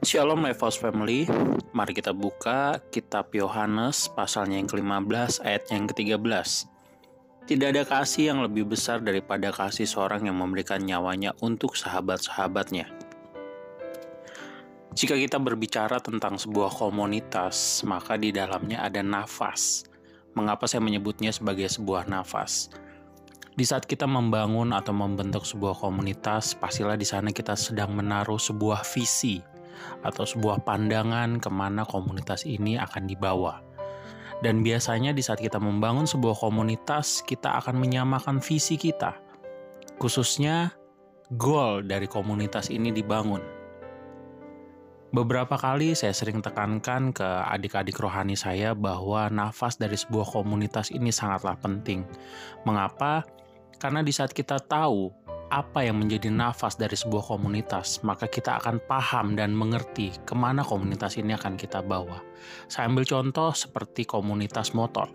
Shalom Levels Family, mari kita buka kitab Yohanes pasalnya yang ke-15 ayat yang ke-13. Tidak ada kasih yang lebih besar daripada kasih seorang yang memberikan nyawanya untuk sahabat-sahabatnya. Jika kita berbicara tentang sebuah komunitas, maka di dalamnya ada nafas. Mengapa saya menyebutnya sebagai sebuah nafas? Di saat kita membangun atau membentuk sebuah komunitas, pastilah di sana kita sedang menaruh sebuah visi, atau sebuah pandangan ke mana komunitas ini akan dibawa. Dan biasanya di saat kita membangun sebuah komunitas, kita akan menyamakan visi kita. Khususnya goal dari komunitas ini dibangun. Beberapa kali saya sering tekankan ke adik-adik rohani saya bahwa nafas dari sebuah komunitas ini sangatlah penting. Mengapa? Karena di saat kita tahu apa yang menjadi nafas dari sebuah komunitas, maka kita akan paham dan mengerti ke mana komunitas ini akan kita bawa. Saya ambil contoh seperti komunitas motor.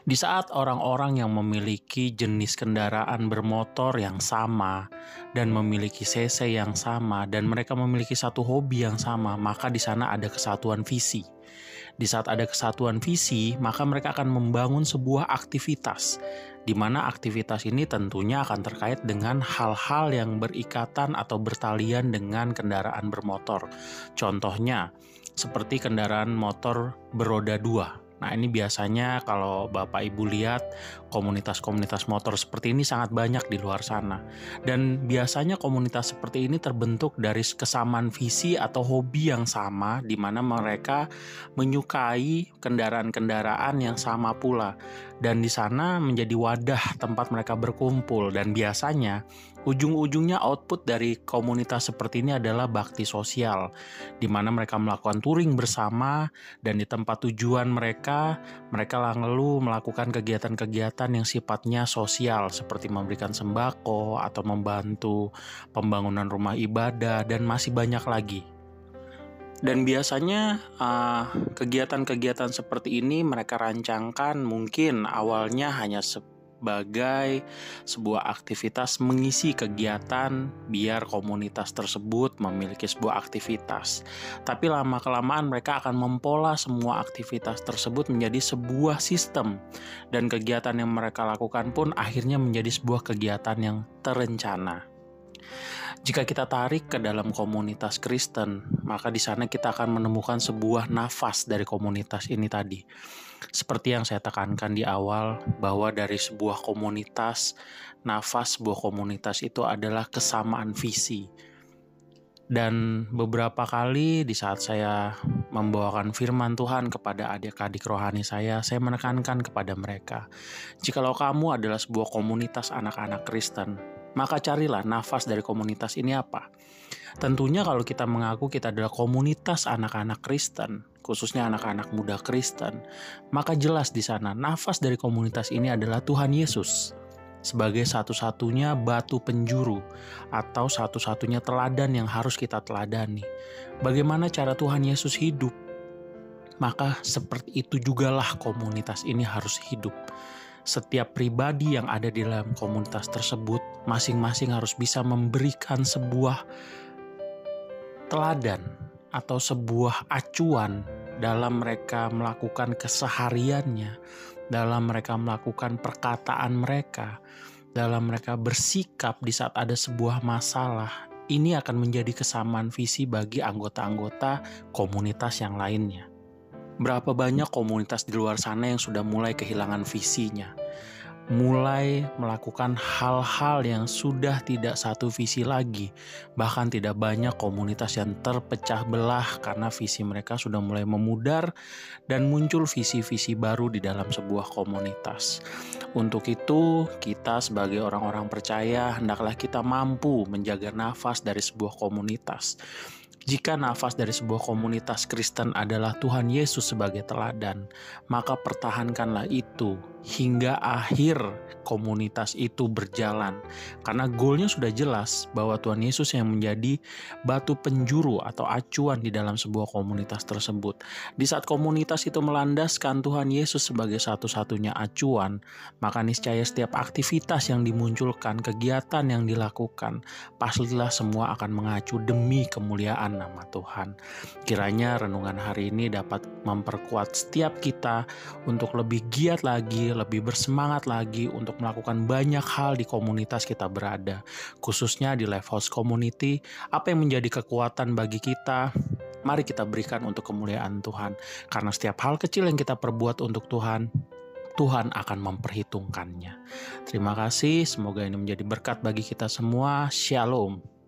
Di saat orang-orang yang memiliki jenis kendaraan bermotor yang sama dan memiliki CC yang sama dan mereka memiliki satu hobi yang sama, maka di sana ada kesatuan visi. Di saat ada kesatuan visi, maka mereka akan membangun sebuah aktivitas di mana aktivitas ini tentunya akan terkait dengan hal-hal yang berikatan atau bertalian dengan kendaraan bermotor. Contohnya, seperti kendaraan motor beroda dua Nah, ini biasanya kalau Bapak Ibu lihat komunitas-komunitas motor seperti ini sangat banyak di luar sana. Dan biasanya komunitas seperti ini terbentuk dari kesamaan visi atau hobi yang sama di mana mereka menyukai kendaraan-kendaraan yang sama pula. Dan di sana menjadi wadah tempat mereka berkumpul dan biasanya Ujung-ujungnya output dari komunitas seperti ini adalah bakti sosial, di mana mereka melakukan touring bersama dan di tempat tujuan mereka, mereka lalu melakukan kegiatan-kegiatan yang sifatnya sosial seperti memberikan sembako atau membantu pembangunan rumah ibadah dan masih banyak lagi. Dan biasanya kegiatan kegiatan-kegiatan seperti ini mereka rancangkan mungkin awalnya hanya sebagai sebuah aktivitas mengisi kegiatan biar komunitas tersebut memiliki sebuah aktivitas. Tapi lama-kelamaan mereka akan mempola semua aktivitas tersebut menjadi sebuah sistem dan kegiatan yang mereka lakukan pun akhirnya menjadi sebuah kegiatan yang terencana. Jika kita tarik ke dalam komunitas Kristen, maka di sana kita akan menemukan sebuah nafas dari komunitas ini tadi. Seperti yang saya tekankan di awal, bahwa dari sebuah komunitas, nafas sebuah komunitas itu adalah kesamaan visi. Dan beberapa kali di saat saya membawakan firman Tuhan kepada adik-adik rohani saya, saya menekankan kepada mereka, jikalau kamu adalah sebuah komunitas anak-anak Kristen, maka carilah nafas dari komunitas ini apa. Tentunya kalau kita mengaku kita adalah komunitas anak-anak Kristen, khususnya anak-anak muda Kristen, maka jelas di sana nafas dari komunitas ini adalah Tuhan Yesus sebagai satu-satunya batu penjuru atau satu-satunya teladan yang harus kita teladani. Bagaimana cara Tuhan Yesus hidup? Maka seperti itu jugalah komunitas ini harus hidup setiap pribadi yang ada di dalam komunitas tersebut masing-masing harus bisa memberikan sebuah teladan atau sebuah acuan dalam mereka melakukan kesehariannya, dalam mereka melakukan perkataan mereka, dalam mereka bersikap di saat ada sebuah masalah. Ini akan menjadi kesamaan visi bagi anggota-anggota komunitas yang lainnya. Berapa banyak komunitas di luar sana yang sudah mulai kehilangan visinya, mulai melakukan hal-hal yang sudah tidak satu visi lagi. Bahkan tidak banyak komunitas yang terpecah belah karena visi mereka sudah mulai memudar dan muncul visi-visi baru di dalam sebuah komunitas. Untuk itu, kita sebagai orang-orang percaya hendaklah kita mampu menjaga nafas dari sebuah komunitas jika nafas dari sebuah komunitas Kristen adalah Tuhan Yesus sebagai teladan, maka pertahankanlah itu hingga akhir komunitas itu berjalan. Karena goalnya sudah jelas bahwa Tuhan Yesus yang menjadi batu penjuru atau acuan di dalam sebuah komunitas tersebut. Di saat komunitas itu melandaskan Tuhan Yesus sebagai satu-satunya acuan, maka niscaya setiap aktivitas yang dimunculkan, kegiatan yang dilakukan, pastilah semua akan mengacu demi kemuliaan nama Tuhan. Kiranya renungan hari ini dapat memperkuat setiap kita untuk lebih giat lagi, lebih bersemangat lagi untuk melakukan banyak hal di komunitas kita berada, khususnya di House Community. Apa yang menjadi kekuatan bagi kita? Mari kita berikan untuk kemuliaan Tuhan, karena setiap hal kecil yang kita perbuat untuk Tuhan, Tuhan akan memperhitungkannya. Terima kasih, semoga ini menjadi berkat bagi kita semua. Shalom.